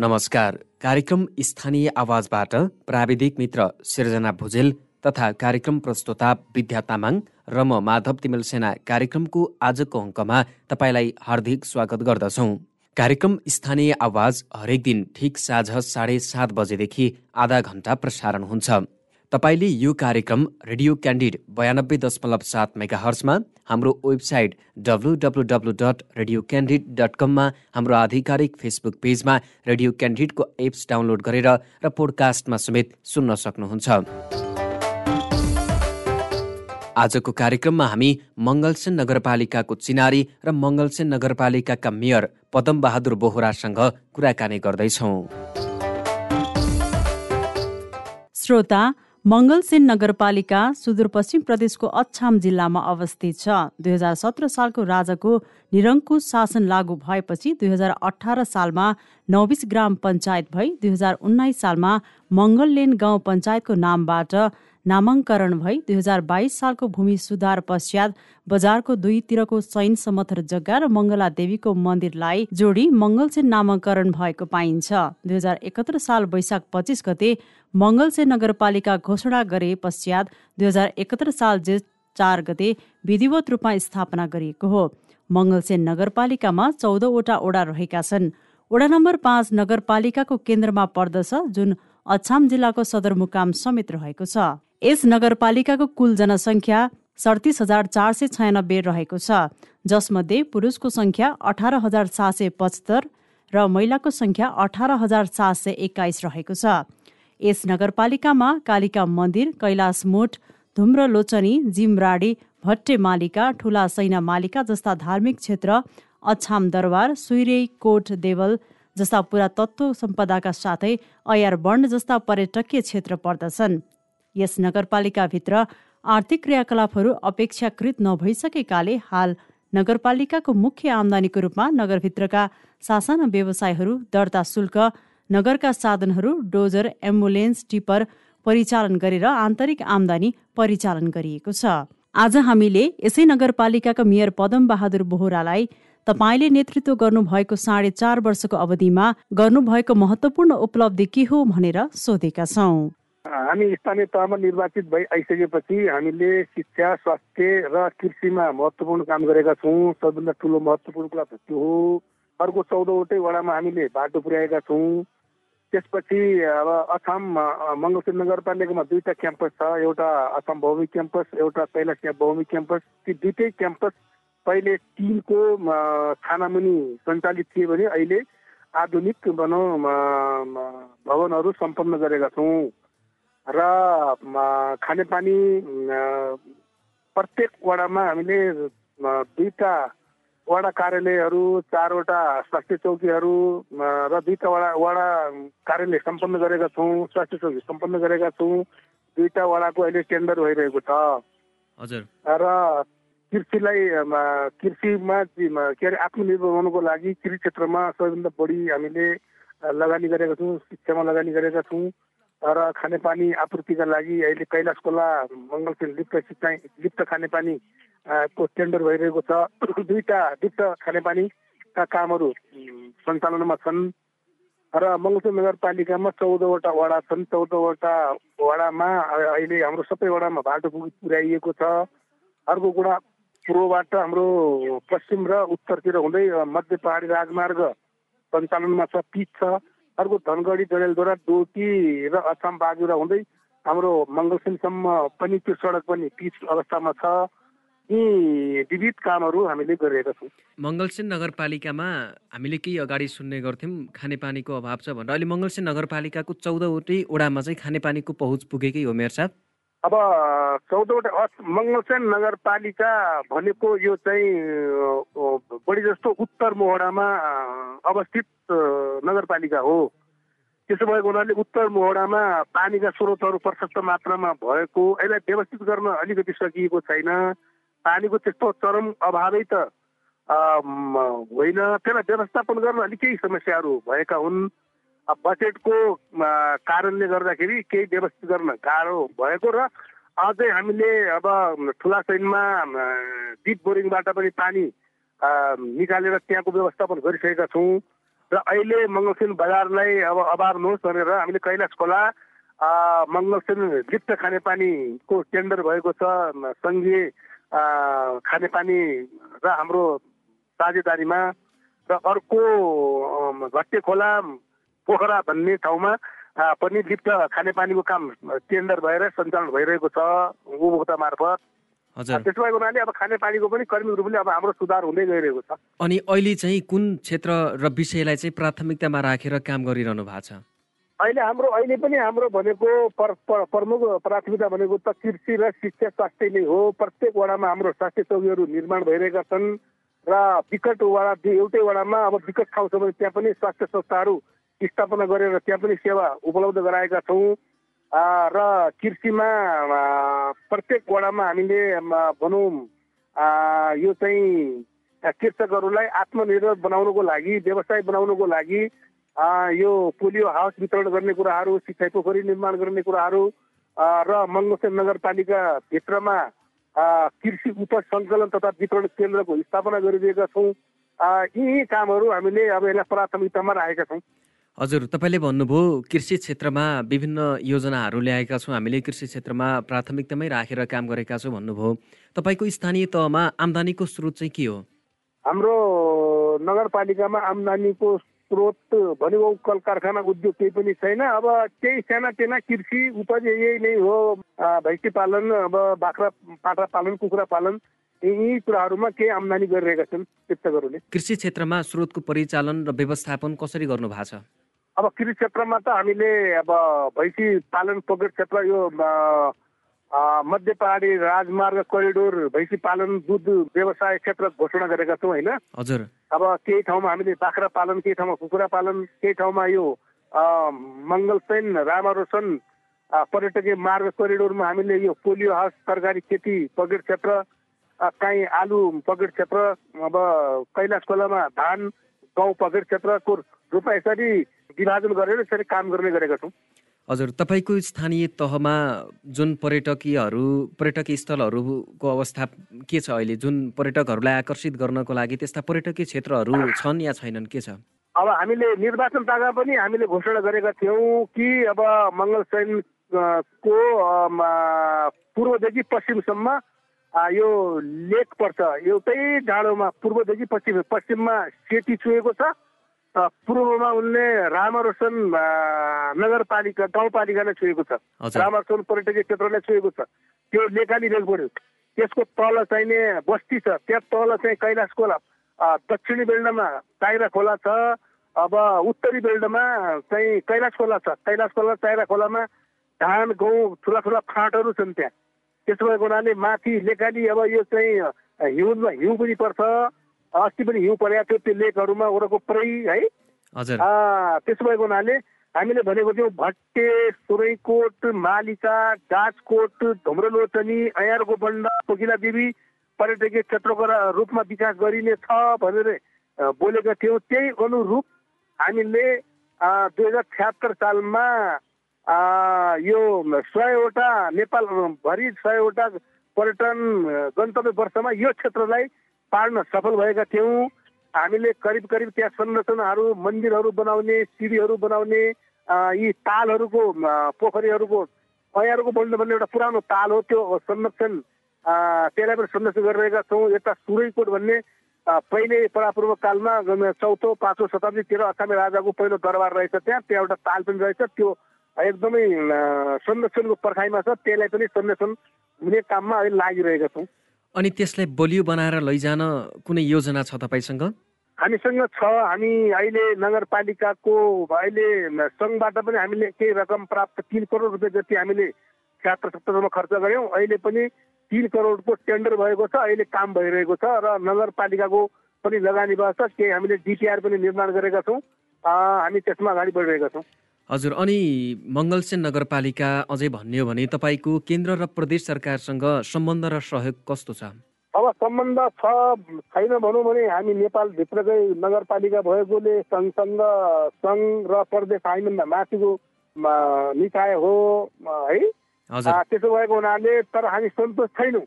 नमस्कार। कार्यक्रम स्थानीय आवाजबाट प्राविधिक मित्र सिर्जना भुजेल तथा कार्यक्रम प्रस्तुता विद्या तामाङ र म माधव तिमेल सेना कार्यक्रमको आजको अङ्कमा तपाईँलाई हार्दिक स्वागत गर्दछौँ। कार्यक्रम स्थानीय आवाज हरेक दिन ठिक साँझ साढे सात बजेदेखि आधा घन्टा प्रसारण हुन्छ। तपाईँले यो कार्यक्रम रेडियो क्यान्डिड बयानब्बे दशमलव सात मेगा हर्समा हाम्रो website W W W dot radio candid dot कममा हाम्रो आधिकारिक फेसबुक पेजमा रेडियो क्यान्डिडको एप्स डाउनलोड गरेर र पोडकास्टमा समेत सुन्न सक्नुहुन्छ। आजको कार्यक्रममा हामी मङ्गलसेन नगरपालिकाको चिनारी र मङ्गलसेन नगरपालिकाका मेयर पदमबहादुर बोहरासँग कुराकानी गर्दैछौँ। श्रोता मङ्गलसेन नगरपालिका सुदूरपश्चिम प्रदेशको अछाम जिल्लामा अवस्थित छ। दुई हजार सत्र सालको राजाको निरङ्कुश शासन लागू भएपछि दुई हजार अठार सालमा नौबिस ग्राम पञ्चायत भई दुई हजार उन्नाइस सालमा मङ्गललेन गाउँ पञ्चायतको नामबाट नामाङ्करण भई दुई हजार बाइस सालको भूमि सुधार पश्चात बजारको दुईतिरको सैन समथर जग्गा र मङ्गला देवीको मन्दिरलाई जोडी मङ्गलसेन नामाकरण भएको पाइन्छ। दुई हजार एकहत्तर साल वैशाख पच्चिस गते मङ्गलसेन नगरपालिका घोषणा गरे पश्चात दुई हजार एकहत्तर साल जेठ चार गते विधिवत रूपमा स्थापना गरिएको हो। मङ्गलसेन नगरपालिकामा चौधवटा ओडा रहेका छन्। ओडा नम्बर पाँच नगरपालिकाको केन्द्रमा पर्दछ जुन अछाम जिल्लाको सदरमुकाम समेत रहेको छ। यस नगरपालिकाको कुल जनसङ्ख्या सडतिस हजार चार सय छयानब्बे रहेको छ जसमध्ये पुरुषको सङ्ख्या अठार हजार सात सय पचहत्तर र महिलाको सङ्ख्या अठार हजार सात सय एक्काइस रहेको छ। यस नगरपालिकामा कालिका मन्दिर कैलाश मुठ धुम्रलोचनी जिमराडी भट्टे मालिका ठुला सैना मालिका जस्ता धार्मिक क्षेत्र अछाम दरबार सुइरे कोट देवल जस्ता पुरातत्व सम्पदाका साथै अयार वर्ण जस्ता पर्यटकीय क्षेत्र पर्दछन्। यस नगरपालिकाभित्र आर्थिक क्रियाकलापहरू अपेक्षाकृत नभइसकेकाले हाल नगरपालिकाको मुख्य आमदानीको रूपमा नगरभित्रका सासाना व्यवसायहरू दर्ता शुल्क नगरका साधनहरू डोजर एम्बुलेन्स टिपर परिचालन गरेर आन्तरिक आमदानी परिचालन गरिएको छ। आज हामीले यसै नगरपालिकाका मेयर पदम बहादुर बोहरालाई तपाईँले नेतृत्व गर्नुभएको साढे चार वर्षको अवधिमा गर्नुभएको महत्वपूर्ण उपलब्धि के हो भनेर सोधेका छौँ। हामी स्थानीय तहमा निर्वाचित भइ आइसकेपछि हामीले शिक्षा स्वास्थ्य र कृषिमा महत्त्वपूर्ण काम गरेका छौँ। सबभन्दा ठुलो महत्त्वपूर्ण कुरा त्यो हो। अर्को चौधवटै वडामा हामीले बाटो पुर्याएका छौँ। त्यसपछि अब असम मङ्गलसुर नगरपालिकामा दुईवटा क्याम्पस छ। एउटा असम भौमिक क्याम्पस एउटा कैलाश भौमिक क्याम्पस। ती दुइटै क्याम्पस पहिले टिनको छानामुनि सञ्चालित थिए भने अहिले आधुनिक भनौँ भवनहरू सम्पन्न गरेका छौँ। र खानेपानी प्रत्येक वडामा हामीले दुईवटा वडा कार्यालयहरू चारवटा स्वास्थ्य चौकीहरू र दुईवटा वडा वडा कार्यालय सम्पन्न गरेका छौँ स्वास्थ्य चौकी सम्पन्न गरेका छौँ। दुईवटा वडाको अहिले टेन्डर भइरहेको छ। हजुर। र कृषिलाई कृषिमा के अरे आत्मनिर्भर हुनुको लागि कृषि क्षेत्रमा सबैभन्दा बढी हामीले लगानी गरेका छौँ शिक्षामा लगानी गरेका छौँ। र खानेपानी आपूर्तिका लागि अहिले कैलाश खोला मङ्गलसिल लिप्त सिँचाइ लिप्त खानेपानी को टेन्डर भइरहेको छ। दुईवटा लिप्त खानेपानीका कामहरू सञ्चालनमा छन्। र मङ्गलसिल नगरपालिकामा चौधवटा वडा छन्। चौधवटा वडामा अहिले हाम्रो सबै वडामा बाटो पुर्याइएको छ। अर्को कुरा पूर्वबाट हाम्रो पश्चिम र उत्तरतिर हुँदै मध्य पहाडी राजमार्ग सञ्चालनमा छ पिच छ। अर्को धनगढी डडेलधोरा डोटी र अछाम बाजुरा हुँदै हाम्रो मङ्गलसेनसम्म पनि त्यो सडक पनि पिच अवस्थामा छ। यी विविध कामहरू हामीले गरिरहेका छौँ। मङ्गलसेन नगरपालिकामा हामीले केही अगाडि सुन्ने गर्थ्यौँ खानेपानीको अभाव छ भनेर। अहिले मङ्गलसेन नगरपालिकाको चौधवटै ओडामा चाहिँ खानेपानीको पहुँच पुगेकै हो मेयर साहब। अब चौधवटा मङ्गलसेन नगरपालिका भनेको यो चाहिँ बढी जस्तो उत्तर मोहडामा अवस्थित नगरपालिका हो। त्यसो भएको हुनाले उत्तर मोहडामा पानीका स्रोतहरू प्रशस्त मात्रामा भएको यसलाई व्यवस्थित गर्न अलिकति सकिएको छैन। पानीको त्यस्तो चरम अभावै त होइन। त्यसलाई व्यवस्थापन गर्न अलिक केही समस्याहरू भएका हुन्। बजेटको कारणले गर्दाखेरि केही व्यवस्थित गर्न गाह्रो भएको र अझै हामीले अब ठुला सैनमा डिप बोरिङबाट पनि पानी निकालेर त्यहाँको व्यवस्थापन गरिसकेका छौँ। र अहिले मङ्गलसेन बजारलाई अब अभार्नुहोस् भनेर हामीले कैलाश खोला मङ्गलसेन लिप्त खानेपानीको टेन्डर भएको छ सङ्घीय खानेपानी र हाम्रो साझेदारीमा। र अर्को घट्टे खोला पोखरा भन्ने ठाउँमा पनि लिप्त खानेपानीको काम टेन्डर भएर सञ्चालन भइरहेको छ उपभोक्ता मार्फत। त्यसो भएको हुनाले अब खानेपानीको पनि कर्मीहरू पनि अब हाम्रो सुधार हुँदै गइरहेको छ। अनि अहिले चाहिँ कुन क्षेत्र र विषयलाई चाहिँ प्राथमिकतामा राखेर काम गरिरहनु भएको छ? अहिले हाम्रो अहिले पनि हाम्रो भनेको प्रमुख प्राथमिकता भनेको त कृषि र शिक्षा स्वास्थ्य नै हो। प्रत्येक वडामा हाम्रो स्वास्थ्य चौकीहरू निर्माण भइरहेका छन्। र विकट वडा एउटै वडामा अब विकट ठाउँ छ भने त्यहाँ पनि स्वास्थ्य संस्थाहरू स्थापना गरेर त्यहाँ पनि सेवा उपलब्ध गराएका छौँ। र कृषिमा प्रत्येक वडामा हामीले भनौँ यो चाहिँ कृषकहरूलाई आत्मनिर्भर बनाउनुको लागि व्यवसाय बनाउनुको लागि यो पोलियो हाउस वितरण गर्ने कुराहरू सिँचाइ पोखरी निर्माण गर्ने कुराहरू र मङ्गलसेन नगरपालिकाभित्रमा कृषि उपज सङ्कलन तथा वितरण केन्द्रको स्थापना गरिदिएका छौँ। यी कामहरू हामीले अब यसलाई प्राथमिकतामा राखेका छौँ। हजुर तपाईँले भन्नुभयो कृषि क्षेत्रमा विभिन्न योजनाहरू ल्याएका छौँ। हामीले कृषि क्षेत्रमा प्राथमिकतामै राखेर काम गरेका छौँ भन्नुभयो। तपाईँको स्थानीय तहमा आम्दानीको स्रोत चाहिँ के हो? हाम्रो नगरपालिकामा आम्दानीको स्रोत भनेको कल कारखाना उद्योग केही पनि छैन। अब त्यही सानातिना कृषि उपज यही नै हो। भैँसी पालन अब बाख्रा पाठा पालन कुखुरा पालन यी कुराहरूमा केही आम्दानी गरिरहेका छन्। कृषकहरूले कृषि क्षेत्रमा स्रोतको परिचालन र व्यवस्थापन कसरी गर्नु भएको छ? अब कृषि क्षेत्रमा त हामीले अब भैँसी पालन पकेट क्षेत्र यो मध्य पहाडी राजमार्ग करिडोर भैँसी पालन दुध व्यवसाय क्षेत्र घोषणा गरेका छौँ होइन? हजुर। अब केही ठाउँमा हामीले बाख्रा पालन केही ठाउँमा कुखुरा पालन केही ठाउँमा यो मङ्गलसेन रामारोसन पर्यटकीय मार्ग करिडोरमा हामीले यो पोलियो हाउस तरकारी खेती पकेट क्षेत्र काहीँ आलु पकेट क्षेत्र अब कैलाश खोलामा धान गाउँ पकेट क्षेत्रको रूपमा यसरी विभाजन गरेर यसरी काम गर्ने गरेका छौँ। हजुर तपाईँको स्थानीय तहमा जुन पर्यटकीयहरू पर्यटकीय स्थलहरूको अवस्था के छ अहिले? जुन पर्यटकहरूलाई आकर्षित गर्नको लागि त्यस्ता पर्यटकीय क्षेत्रहरू छन् या छैनन् के छ? अब हामीले निर्वाचन तागा पनि हामीले घोषणा गरेका थियौँ कि अब मङ्गलसेनको पूर्वदेखि पश्चिमसम्म यो लेक पर्छ। एउटै डाँडोमा पूर्वदेखि पश्चिम पश्चिममा सेती छुएको छ। पूर्वमा उनले रामरोसन नगरपालिका गाउँपालिकालाई छुएको छ। रामरोसन पर्यटकीय क्षेत्रलाई छुएको छ। त्यो लेखाली रेल पऱ्यो त्यसको तल चाहिने बस्ती छ। त्यहाँ तल चाहिँ कैलाश खोला दक्षिणी बेल्टमा टाइरा खोला छ। अब उत्तरी बेल्टमा चाहिँ कैलाश खोला छ। कैलाश खोला टाइरा खोलामा धान गहुँ ठुला ठुला फाँटहरू छन् त्यहाँ। त्यसो भएको हुनाले माथि लेखाली अब यो चाहिँ हिउँमा हिउँ पनि पर्छ अस्ति पनि हिउँ परेको थियो त्यो लेकहरूमा वरको पुरै है? त्यसो भएको हुनाले हामीले भनेको थियौँ भट्टे सुरैकोट मालिका गाजकोट धुम्रलोचनी अयारको बन्ड कोकिला देवी पर्यटकीय क्षेत्रको रूपमा विकास गरिनेछ भनेर बोलेका थियौँ। त्यही अनुरूप हामीले दुई हजार छ्यात्तर सालमा यो सयवटा नेपालभरि सयवटा पर्यटन गन्तव्य वर्षमा यो क्षेत्रलाई पार्न सफल भएका थियौँ हामीले करिब करिब त्यहाँ संरचनाहरू मन्दिरहरू बनाउने सिडीहरू बनाउने यी तालहरूको पोखरीहरूको बोल्नु भन्ने एउटा पुरानो ताल हो त्यो संरक्षण त्यसलाई पनि संरक्षण गरिरहेका छौँ यता सुरैकोट भन्ने पहिले परापूर्व कालमा चौथो पाँचौँ शताब्दीतिर असामी राजाको पहिलो दरबार रहेछ त्यहाँ त्यहाँ एउटा ताल पनि रहेछ त्यो एकदमै संरक्षणको पर्खाइमा छ त्यसलाई पनि संरक्षण हुने काममा अहिले लागिरहेका छौँ। अनि त्यसलाई बलियो बनाएर लैजान कुनै योजना छ तपाईँसँग? हामीसँग छ हामी अहिले नगरपालिकाको अहिले सङ्घबाट पनि हामीले केही रकम प्राप्त तिन करोड रुपियाँ जति हामीले छ्यात्तर सत्तरमा खर्च गऱ्यौँ अहिले पनि तिन करोडको टेन्डर भएको छ अहिले काम भइरहेको छ र नगरपालिकाको पनि लगानी भएको छ केही हामीले डिपिआर पनि निर्माण गरेका छौँ। हामी त्यसमा अगाडि बढिरहेका छौँ। हजुर अनि मङ्गलसेन नगरपालिका अझै भन्ने हो भने तपाईँको केन्द्र र प्रदेश सरकारसँग सम्बन्ध र सहयोग कस्तो छ? अब सम्बन्ध छ छैन भनौँ भने हामी नेपालभित्रकै नगरपालिका भएकोले सङ्घसँग सङ्घ र प्रदेश आइनभन्दा माथिको निकाय हो है? त्यसो भएको हुनाले तर हामी सन्तोष छैनौँ।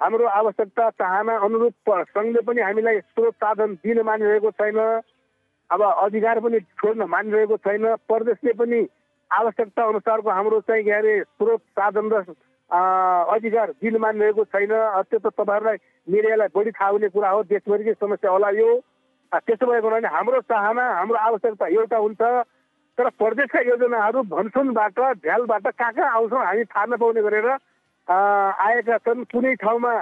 हाम्रो आवश्यकता चाहना अनुरूप सङ्घले पनि हामीलाई स्रोत साधन दिन मानिरहेको छैन। अब अधिकार पनि छोड्न मानिरहेको छैन। प्रदेशले पनि आवश्यकता अनुसारको हाम्रो चाहिँ के अरे स्रोत साधन र अधिकार दिन मानिरहेको छैन। त्यो त तपाईँहरूलाई मिडियालाई बढी थाहा हुने कुरा हो। देशभरिकै समस्या होला यो। त्यसो भएको हुनाले हाम्रो चाहना हाम्रो आवश्यकता एउटा हुन्छ। तर प्रदेशका योजनाहरू भन्सुनबाट झ्यालबाट कहाँ कहाँ आउँछौँ हामी थाहा नपाउने गरेर आएका छन्। कुनै ठाउँमा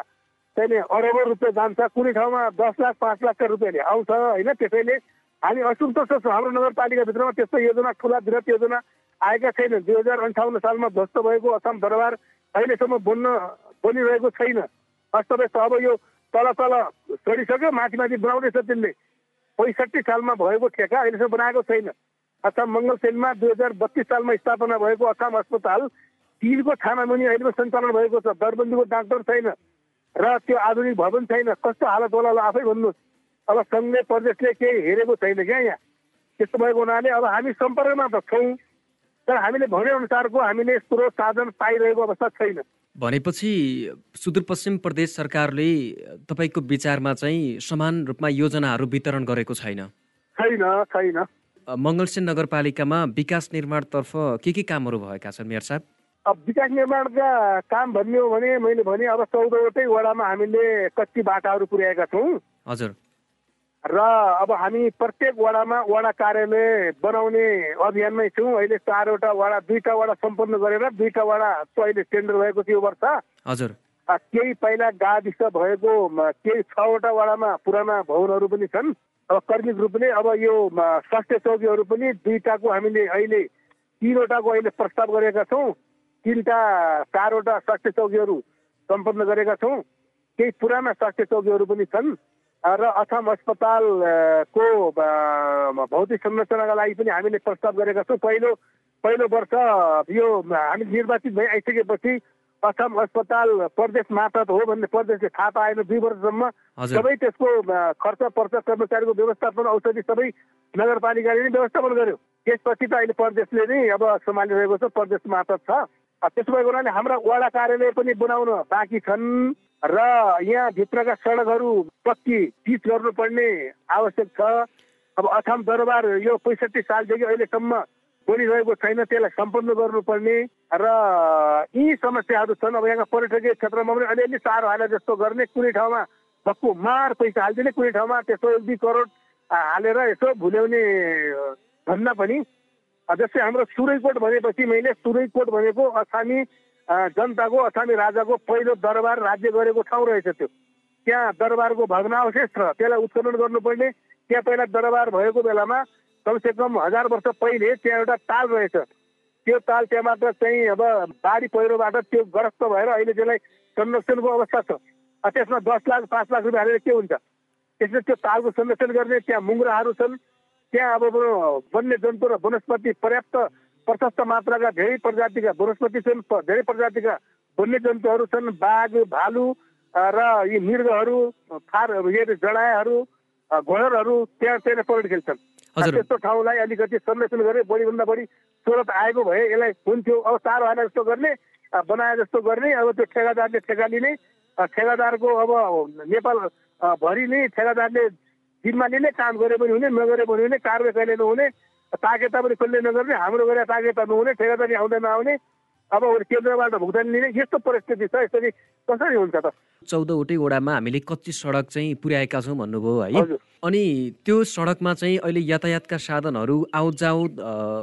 चाहिँ अरबौँ रुपियाँ जान्छ कुनै ठाउँमा दस लाख पाँच लाखका रुपियाँले आउँछ। होइन त्यसैले हामी असन्तुष्ट छौँ हाम्रो नगरपालिकाभित्रमा त्यस्तो योजना ठुला बृहत योजना आएका छैन दुई हजार अन्ठाउन्न सालमा ध्वस्त भएको असम दरबार अहिलेसम्म बन्न बनिरहेको छैन अस्तव्यस्त अब यो तल तल चढिसक्यो माथि माथि बनाउँदैछ त्यसले पैँसठी सालमा भएको ठेका अहिलेसम्म बनाएको छैन असम मङ्गल सेनमा दुई हजार बत्तिस सालमा स्थापना भएको असम अस्पताल तिनको छानामुनि अहिलेमा सञ्चालन भएको छ दरबन्दीको डाक्टर छैन र त्यो आधुनिक भवन छैन कस्तो हालत होला आफै भन्नुहोस् अब सङ्घले प्रदेशले केही हेरेको छैन क्या यहाँ? त्यस्तो भएको हुनाले अब हामी सम्पर्कमा त छौँ। तर हामीले भनेअनुसारको हामीले स्रोत साधन पाइरहेको अवस्था छैन। भनेपछि सुदूरपश्चिम प्रदेश सरकारले तपाईँको विचारमा चाहिँ समान रूपमा योजनाहरू वितरण गरेको छैन? छैन छैन। मङ्गलसेन नगरपालिकामा विकास निर्माणतर्फ के के कामहरू भएका छन् मेयर साहब? अब विकास निर्माणका काम भन्ने हो भने मैले भने अब चौधवटै वडामा हामीले कति बाटाहरू पुर्याएका छौँ। हजुर। र अब हामी प्रत्येक वडामा वडा कार्यालय बनाउने अभियानमै छौँ। अहिले चारवटा वडा दुईटा वडा सम्पन्न गरेर दुईटा वडाको अहिले टेन्डर भएको थियो वर्ष। हजुर। केही पहिला गाविस भएको केही छवटा वडामा पुराना भवनहरू पनि छन्। अब कर्मिक रूपले अब यो स्वास्थ्य चौकीहरू पनि दुईटाको हामीले अहिले तिनवटाको अहिले प्रस्ताव गरेका छौँ। तिनवटा चारवटा स्वास्थ्य चौकीहरू सम्पन्न गरेका छौँ। केही पुराना स्वास्थ्य चौकीहरू पनि छन्। र असम अस्पतालको भौतिक संरचनाका लागि पनि हामीले प्रस्ताव गरेका छौँ। पहिलो पहिलो वर्ष यो हामी निर्वाचित भइ आइसकेपछि असम अस्पताल प्रदेश मार्फत हो भन्ने प्रदेशले थाहा पाएन दुई वर्षसम्म। सबै त्यसको खर्च पर्च कर्मचारीको व्यवस्थापन औषधि सबै नगरपालिकाले नै व्यवस्थापन गर्यो। त्यसपछि त अहिले प्रदेशले नै अब सम्हालिरहेको छ प्रदेश मार्फत छ। त्यसो भएको हुनाले हाम्रा वडा कार्यालय पनि बनाउन बाँकी छन्। र यहाँभित्रका सडकहरू पक्की पिच गर्नुपर्ने आवश्यक छ। अब अछाम दरबार यो पैँसठी सालदेखि अहिलेसम्म बनिरहेको छैन त्यसलाई सम्पन्न गर्नुपर्ने र यी समस्याहरू छन्। अब यहाँका पर्यटकीय क्षेत्रमा पनि अलिअलि साह्रो हाले जस्तो गर्ने कुनै ठाउँमा भक्कु मार पैसा हालिदिने कुनै ठाउँमा त्यसो एक दुई करोड हालेर यसो भुल्याउने भन्दा पनि। जस्तै हाम्रो सुरैकोट भनेपछि मैले सुरैकोट भनेको अछामी जनताको अछामी राजाको पहिलो दरबार राज्य गरेको ठाउँ रहेछ त्यो। त्यहाँ दरबारको भग्नावशेष छ त्यसलाई उत्खनन गर्नुपर्ने। त्यहाँ पहिला दरबार भएको बेलामा कमसे कम हजार वर्ष पहिले त्यहाँ एउटा ताल रहेछ। त्यो ताल त्यहाँबाट चाहिँ अब बाढी पहिरोबाट त्यो ग्रस्त भएर अहिले त्यसलाई संरक्षणको अवस्था छ। त्यसमा दस लाख पाँच लाख रुपियाँ हालेर के हुन्छ? त्यसले त्यो तालको संरक्षण गर्ने त्यहाँ मुङ्राहरू छन्। त्यहाँ अब वन्य जन्तु र वनस्पति पर्याप्त प्रशस्त मात्राका धेरै प्रजातिका वनस्पति छन् धेरै प्रजातिका वन्यजन्तुहरू छन् बाघ भालु र यी मृगहरू फार जडायाहरू घोडरहरू त्यहाँ त्यहाँ परेड खेल्छन्। त्यस्तो ठाउँलाई अलिकति संरक्षण गरे बढीभन्दा बढी स्रोत आएको भए यसलाई हुन्थ्यो अब चार हाना जस्तो गर्ने बनाए जस्तो गर्ने अब त्यो ठेगादारले ठेगा लिने ठेगादारको अब नेपाल भरि नै ठेगादारले जिम्मा लिने काम गरे पनि हुने नगरे पनि हुने कारवाही कहिले नहुने ताकेता पनि कसले नगर्ने हाम्रो गरेर ताकेता नहुने ठेगादारी आउँदैन आउने अब केन्द्रबाट भुक्तानी लिने यस्तो परिस्थिति छ यसरी कसरी हुन्छ त? चौधवटै वडामा हामीले कच्ची सडक चाहिँ पुर्याएका छौँ भन्नुभयो है। अनि त्यो सडकमा चाहिँ अहिले यातायातका साधनहरू आउट जाउत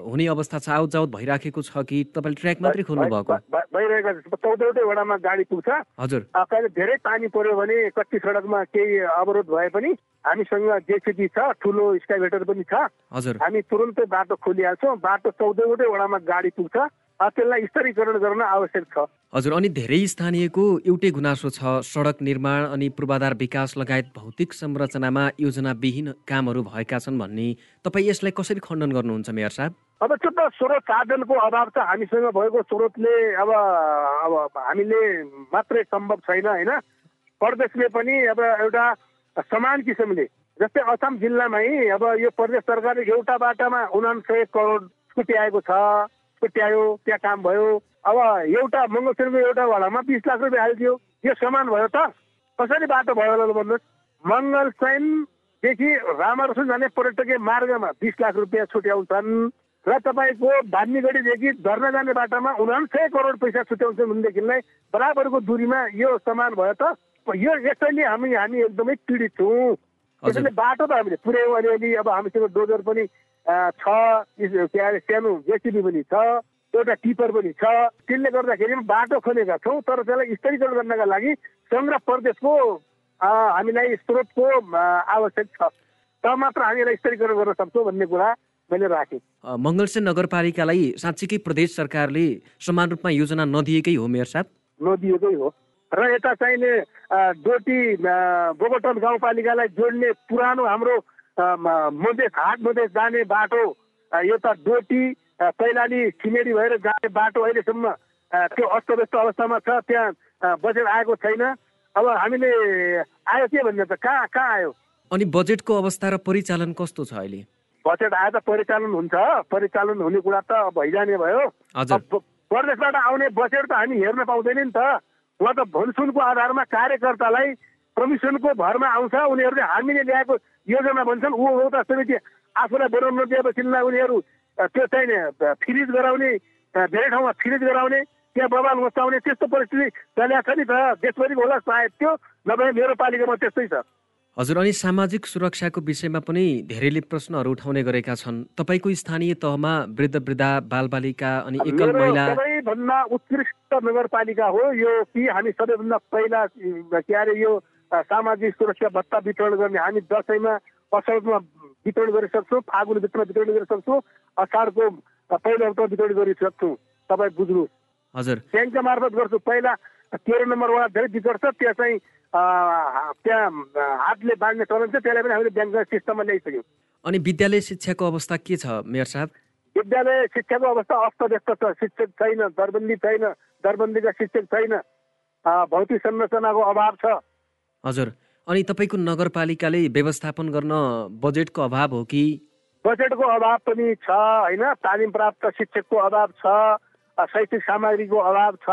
हुने अवस्था छ आउट जाउत भइराखेको छ कि तपाईँले ट्र्याक मात्रै खोल्नु भएको भइरहेका चौधवटै वडामा गाडी पुग्छ। हजुर। कहिले धेरै पानी पर्यो भने कच्ची सडकमा केही अवरोध भए पनि हामीसँग जेसिबी छ ठुलो स्काइभेटर पनि छ। हजुर। हामी तुरन्तै बाटो खोलिहाल्छौँ। बाटो चौधवटै वडामा गाडी पुग्छ त्यसलाई स्तरीकरण गर्न आवश्यक छ। हजुर अनि धेरै स्थानीयको एउटै गुनासो छ। सडक निर्माण अनि पूर्वाधार विकास लगायत भौतिक संरचनामा योजनाविहीन कामहरू भएका छन् भन्ने तपाईँ यसलाई कसरी खण्डन गर्नुहुन्छ मेयर साहब? अब त्यो त स्रोत साधनको अभाव त हामीसँग भएको स्रोतले अब अब हामीले मात्रै सम्भव छैन होइन? प्रदेशले पनि अब एउटा समान किसिमले। जस्तै असम जिल्लामै अब यो प्रदेश सरकारले एउटा बाटामा उनासय करोड छुट्याएको छ छुट्यायो त्यहाँ काम भयो। अब एउटा मङ्गलसेनको एउटा वडामा बिस लाख रुपियाँ हालिदियो। यो समान भयो त? कसरी बाटो भयो होला भन्नुहोस्। मङ्गलसैनदेखि रामरसुन जाने पर्यटकीय मार्गमा बिस लाख रुपियाँ छुट्याउँछन्। र तपाईँको धान्नीगढीदेखि धर्ना जाने बाटोमा उनासय करोड पैसा छुट्याउँछ भनेदेखिलाई बराबरको दूरीमा यो समान भयो त? यो यसैले हामी हामी एकदमै पीडित छौँ त्यसैले बाटो त हामीले पुर्यायौँ अलिअलि अब हामीसँग डोजर पनि छ के अरे सानो जेसिबी पनि छ एउटा टिपर पनि छ। त्यसले गर्दाखेरि बाटो खोलेका छौँ तर त्यसलाई स्तरीकरण गर्नका लागि सङ्घ प्रदेशको हामीलाई स्रोतको आवश्यक छ। त मात्र हामीलाई स्तरीकरण गर्न सक्छौँ भन्ने कुरा मैले राखेँ। मङ्गलसेन नगरपालिकालाई साँच्चीकै प्रदेश सरकारले समान रूपमा योजना नदिएकै हो मेयर साहब? नदिएकै हो। र यता चाहिने डोटी बोगटन गाउँपालिकालाई जोड्ने पुरानो हाम्रो मधेस हाट मधेस जाने बाटो यता डोटी कैलाली छिमेडी भएर जाने बाटो अहिलेसम्म त्यो अस्तव्यस्त अवस्थामा छ त्यहाँ बजेट आएको छैन। अब हामीले आयो के भन्ने त? कहाँ कहाँ आयो? अनि बजेटको अवस्था र परिचालन कस्तो छ अहिले? बजेट आए त परिचालन हुन्छ। परिचालन हुने कुरा त भइजाने भयो। प्रदेशबाट आउने बजेट त हामी हेर्न पाउँदैन नि त। उहाँ त भनसुनको आधारमा कार्यकर्तालाई कमिसनको भरमा आउँछ उनीहरूले हामीले ल्याएको योजना भन्छन् उपभोक्ता समिति आफूलाई बनाउन नदिएपछिलाई उनीहरू त्यो चाहिँ फ्रिज गराउने धेरै ठाउँमा फ्रिज गराउने त्यहाँ बबाल मचाउने त्यस्तो परिस्थिति चलिरहेको छ नि त देशभरिको होला सायद त्यो नभए मेरो पालिकामा त्यस्तै छ। हजुर अनि सामाजिक सुरक्षाको विषयमा पनि धेरैले प्रश्नहरू उठाउने गरेका छन्। तपाईँको स्थानीय तहमा वृद्ध वृद्धा बालबालिका अनि एकल महिला सबैभन्दा उत्कृष्ट नगरपालिका हो यो कि हामी सबैभन्दा पहिला के अरे यो सामाजिक सुरक्षा भत्ता वितरण गर्ने हामी दसैँमा असलमा वितरण गरिसक्छौँ फागुन भित्रमा वितरण गरिसक्छौँ असारको पहिलो हप्ता वितरण गरिसक्छौँ। तपाईँ बुझ्नुहोस्। हजुर। ब्याङ्कका मार्फत गर्छु। पहिला तेह्र नम्बरवाला धेरै विकट छ त्यहाँ चाहिँ त्यहाँ हातले बाँड्ने चलन छ त्यसलाई पनि हामीले ब्याङ्क सिस्टममा ल्याइसक्यौँ अनि विद्यालय शिक्षाको अवस्था के छ मेयर साहब? विद्यालय शिक्षाको अवस्था अस्तव्यस्त छ शिक्षक छैन दरबन्दी छैन दरबन्दीका शिक्षक छैन भौतिक संरचनाको अभाव छ हजुर। अनि तपाईँको नगरपालिकाले व्यवस्थापन गर्न बजेटको अभाव हो कि? बजेटको अभाव पनि छ होइन? तालिम प्राप्त शिक्षकको अभाव छ शैक्षिक सामग्रीको अभाव छ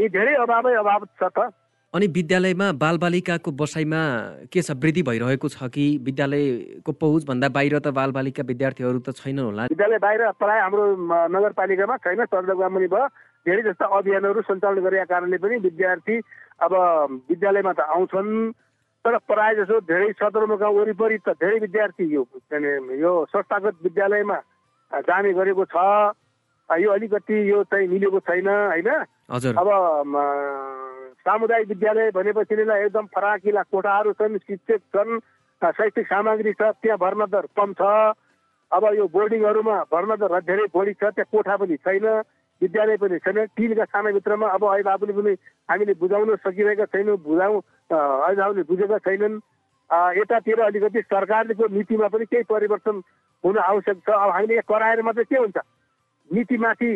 यी धेरै अभावै अभाव छ त। अनि विद्यालयमा बालबालिकाको बसाइमा के छ? वृद्धि भइरहेको छ कि विद्यालयको पहुँचभन्दा बाहिर त बालबालिका विद्यार्थीहरू त छैनन् होला? विद्यालय बाहिर प्राय हाम्रो नगरपालिकामा छैन चन्द्रगामनी भयो। धेरै जस्ता अभियानहरू सञ्चालन गरेका कारणले पनि विद्यार्थी अब विद्यालयमा त आउँछन्। तर प्राय जसो धेरै सदरमुकाम वरिपरि त धेरै विद्यार्थी यो यो संस्थागत विद्यालयमा जाने गरेको छ। यो अलिकति यो चाहिँ मिलेको छैन होइन? अब सामुदायिक विद्यालय भनेपछि एकदम फराकिला कोठाहरू छन् शिक्षक छन् शैक्षिक सामग्री छ त्यहाँ भर्ना दर कम छ। अब यो बोर्डिङहरूमा भर्ना दर धेरै बढी छ त्यहाँ कोठा पनि छैन विद्यालय पनि छैन। टिनका सानाभित्रमा अब अहिले पनि हामीले बुझाउन सकिरहेका छैनौँ बुझाउँ अहिले बुझेका छैनन्। यतातिर अलिकति सरकारको नीतिमा पनि केही परिवर्तन हुन आवश्यक छ। अब हामीले यहाँ कराएर मात्रै के हुन्छ? नीतिमाथि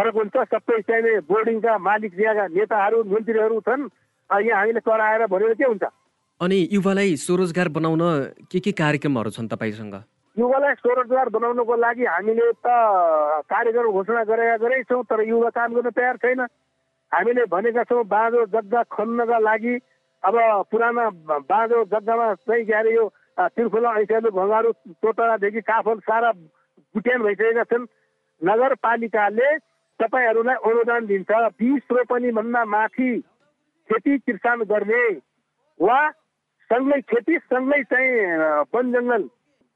फरक हुन्छ। सबै चाहिने बोर्डिङका मालिक यहाँका नेताहरू मन्त्रीहरू छन्। यहाँ हामीले कराएर भनेर के हुन्छ? अनि युवालाई स्वरोजगार बनाउन के के कार्यक्रमहरू छन् तपाईँसँग? युवालाई स्वरोजगार बनाउनको लागि हामीले त कार्यक्रम घोषणा गरेका गरेकै छौँ तर युवा काम गर्न तयार छैन। हामीले भनेका छौँ बाँझो जग्गा खन्नका लागि अब पुराना बाँझो जग्गामा चाहिँ के अरे यो त्रिफुला ऐसियालु भङ्गारू तोतरादेखि काफल सारा बुट्यान भइसकेका छन्। नगरपालिकाले तपाईँहरूलाई अनुदान दिन्छ बिस रोपनी भन्दा माथि खेती किसान गर्ने वा सँगै खेती सँगै चाहिँ वन जङ्गल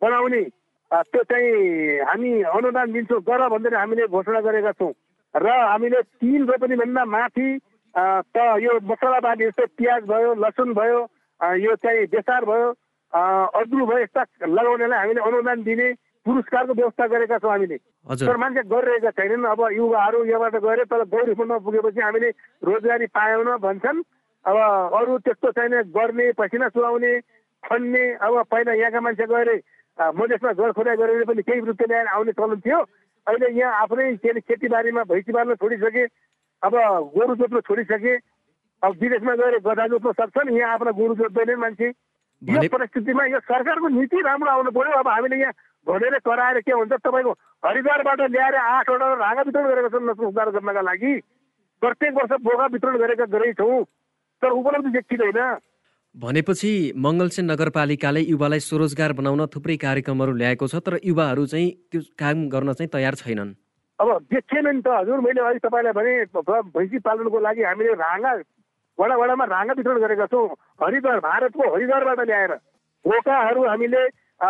बनाउने त्यो चाहिँ हामी अनुदान दिन्छौँ गर भनेर हामीले घोषणा गरेका छौँ। र हामीले तिन रोपनी भन्दा माथि त यो मसलाबाली जस्तै प्याज भयो लसुन भयो यो चाहिँ बेसार भयो अदरु भयो यस्ता लगाउनेलाई हामीले अनुदान दिने पुरस्कारको व्यवस्था गरेका छौँ हामीले। तर मान्छे गरिरहेका छैनन्। अब युवाहरू यहाँबाट गएर तर गौरीपुरमा पुगेपछि हामीले रोजगारी पाएन भन्छन्। अब अरू त्यस्तो छैन। गर्ने पसिना चुहाउने खन्ने अब पहिला यहाँका मान्छे गएर मधेसमा खोदाइ गरेर पनि केही रुपियाँ ल्याएर आउने चलन थियो। अहिले यहाँ आफ्नै के अरे खेतीबारीमा भैँसी बार्न छोडिसके अब गोरु जोत्न छोडिसके अब विदेशमा गएर गधा जोत्न सक्छन्। यहाँ आफ्ना गुरु जोत्दैनन् मान्छे। यो परिस्थितिमा यो सरकारको नीति राम्रो आउनु पर्यो अब हामीले यहाँ भनेर कराएर के हुन्छ तपाईँको हरिद्वारबाट ल्याएर आठवटा रागा वितरण गरेका छन् नस्ल सुधार गर्नका लागि। प्रत्येक वर्ष बोगा वितरण गरेका गरेछौँ तर उपलब्धि देखिँदैन। भनेपछि मङ्गलसेन नगरपालिकाले युवालाई स्वरोजगार बनाउन थुप्रै कार्यक्रमहरू ल्याएको छ तर युवाहरू चाहिँ त्यो काम गर्न चाहिँ तयार छैनन्। अब देखिएन नि त। हजुर मैले अहिले तपाईँलाई भने भैँसी पालनको लागि हामीले राँगा वडा वडामा राँगा वितरण गरेका छौँ। हरिद्वार भारतको हरिद्वारबाट ल्याएर बोकाहरू हामीले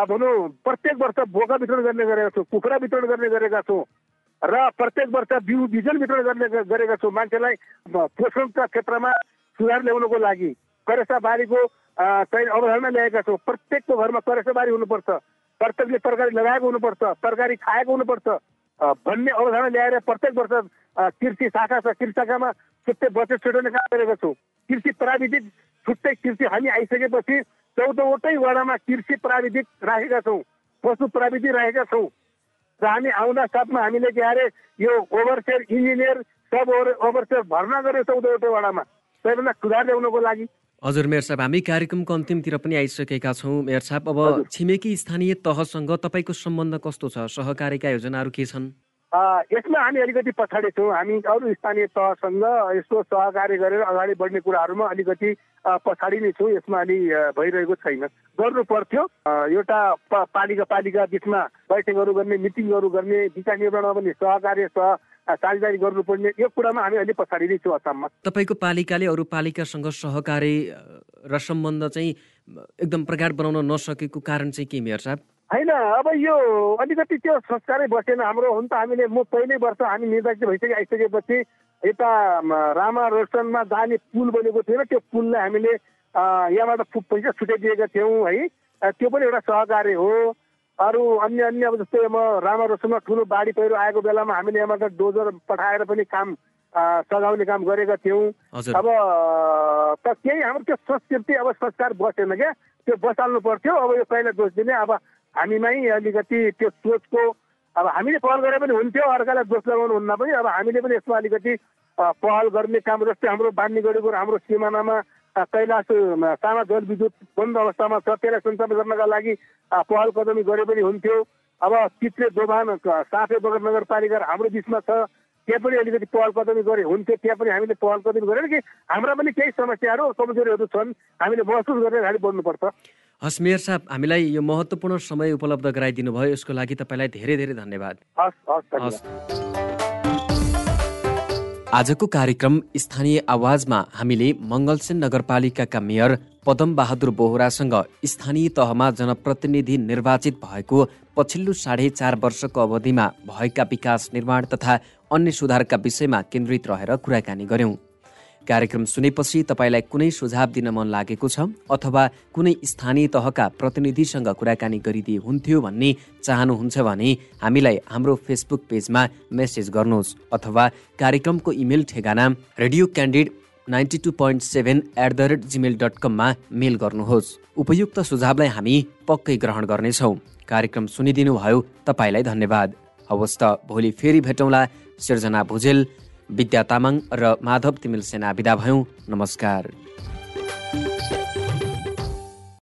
भनौँ प्रत्येक वर्ष बोका वितरण गर्ने गरेका छौँ कुखुरा वितरण गर्ने गरेका छौँ र प्रत्येक वर्ष बिउ बिजन वितरण गर्ने गरेका छौँ। मान्छेलाई पोषणका क्षेत्रमा सुधार ल्याउनको लागि करेसा बारीको चाहिँ अवधारणा ल्याएका छौँ। प्रत्येकको घरमा करेसा बारी हुनुपर्छ। प्रत्येकले तरकारी लगाएको हुनुपर्छ तरकारी खाएको हुनुपर्छ। भन्ने अवधारणा ल्याएर प्रत्येक वर्ष कृषि शाखा छ कृषि शाखामा छुट्टै बचत छुट्याउने काम गरेका छौँ? कृषि प्राविधिक छुट्टै कृषि हामी आइसकेपछि चौधवटै वडामा कृषि प्राविधिक राखेका छौँ पशु प्राविधिक राखेका छौँ। र हामी आउँदा साथमा हामीले के अरे यो ओभरसेयर इन्जिनियर सब ओभरसेयर भर्ना गर्यो चौधवटै वडामा। सबैभन्दा सुधार ल्याउनको लागि। हजुर मेयर साहब हामी कार्यक्रमको अन्तिमतिर पनि आइसकेका छौँ। मेयर साहब अब छिमेकी स्थानीय तहसँग तपाईँको सम्बन्ध कस्तो छ? सहकारीका योजनाहरू के छन्? यसमा हामी अलिकति पछाडि छौँ। हामी अरू स्थानीय तहसँग यसको सहकार्य गरेर अगाडि बढ्ने कुराहरूमा अलिकति पछाडि नै छौँ। यसमा अलि भइरहेको छैन। गर्नु पर्थ्यो एउटा पालिका पालिका बिचमा बैठकहरू गर्ने मिटिङहरू गर्ने दिशा निर्माणमा पनि सहकार्य सह साझेदारी गर्नुपर्ने यो कुरामा हामी अलि पछाडि नै छौँ असममा। तपाईँको पालिकाले अरू पालिकासँग सहकारी र सम्बन्ध चाहिँ एकदम प्रगाड बनाउन नसकेको कारण चाहिँ के मेयर साहब? होइन अब यो अलिकति त्यो संस्कारै बसेन हाम्रो हुन त हामीले म पहिल्यै वर्ष हामी निर्वाचित भइसके आइसकेपछि यता रामा रोशनमा जाने पुल बनेको थिएन त्यो पुललाई हामीले यहाँबाट पैसा छुट्याइदिएका थियौँ है। त्यो पनि एउटा सहकार्य हो। अरू अन्य अन्य अब जस्तै म रामा रोशनमा ठुलो बाढी पहिरो आएको बेलामा हामीले यहाँबाट डोजर पठाएर पनि काम सघाउने काम गरेका थियौँ। अब त केही हाम्रो त्यो संस्कृति अब संस्कार बसेन क्या। त्यो बसाल्नु पर्थ्यो। अब यो पहिला दोष दिने। अब हामीमै अलिकति त्यो सोचको अब हामीले पहल गरे पनि हुन्थ्यो अर्कालाई दोष लगाउनु हुन्न पनि अब हामीले पनि यसमा अलिकति पहल गर्ने काम जस्तै हाम्रो बानीगढीको हाम्रो सिमानामा कैलाश साना जलविद्युत बन्द अवस्थामा छ त्यसलाई सञ्चालन गर्नका लागि पहल कदमी गरे पनि हुन्थ्यो। अब चित्रे दोभान साफे बगर नगरपालिका हाम्रो बिचमा छ त्यहाँ पनि अलिकति पहल कदमी गरे हुन्थ्यो त्यहाँ पनि हामीले पहल कदमी गरेर कि हाम्रा पनि केही समस्याहरू कमजोरीहरू छन् हामीले महसुस गरेर अगाडि बढ्नुपर्छ। हस् मेयर साहब हामीलाई यो महत्त्वपूर्ण समय उपलब्ध गराइदिनु भयो। यसको लागि तपाईँलाई धेरै धेरै धन्यवाद। हस् आजको कार्यक्रम स्थानीय आवाजमा हामीले मङ्गलसेन नगरपालिकाका मेयर पदम बहादुर बोहरासँग स्थानीय तहमा जनप्रतिनिधि निर्वाचित भएको पछिल्लो साढे चार वर्षको अवधिमा भएका विकास निर्माण तथा अन्य सुधारका विषयमा केन्द्रित रहेर कुराकानी गर्यौं कार्यक्रम सुनेपछि तपाईँलाई कुनै सुझाव दिन मन लागेको छ अथवा कुनै स्थानीय तहका प्रतिनिधिसँग कुराकानी गरिदिए हुन्थ्यो भन्ने चाहनुहुन्छ भने हामीलाई हाम्रो फेसबुक पेजमा मेसेज गर्नुहोस् अथवा कार्यक्रमको इमेल ठेगाना radio candid ninety two point seven at the rate gmail dot कममा मेल गर्नुहोस्। उपयुक्त सुझावलाई हामी पक्कै ग्रहण गर्नेछौँ। कार्यक्रम सुनिदिनु भयो तपाईँलाई धन्यवाद। हवस् त भोलि फेरि भेटौँला। सिर्जना भुजेल विद्या तामाङ र माधव तिमिल सेना विदा भयौँ। नमस्कार।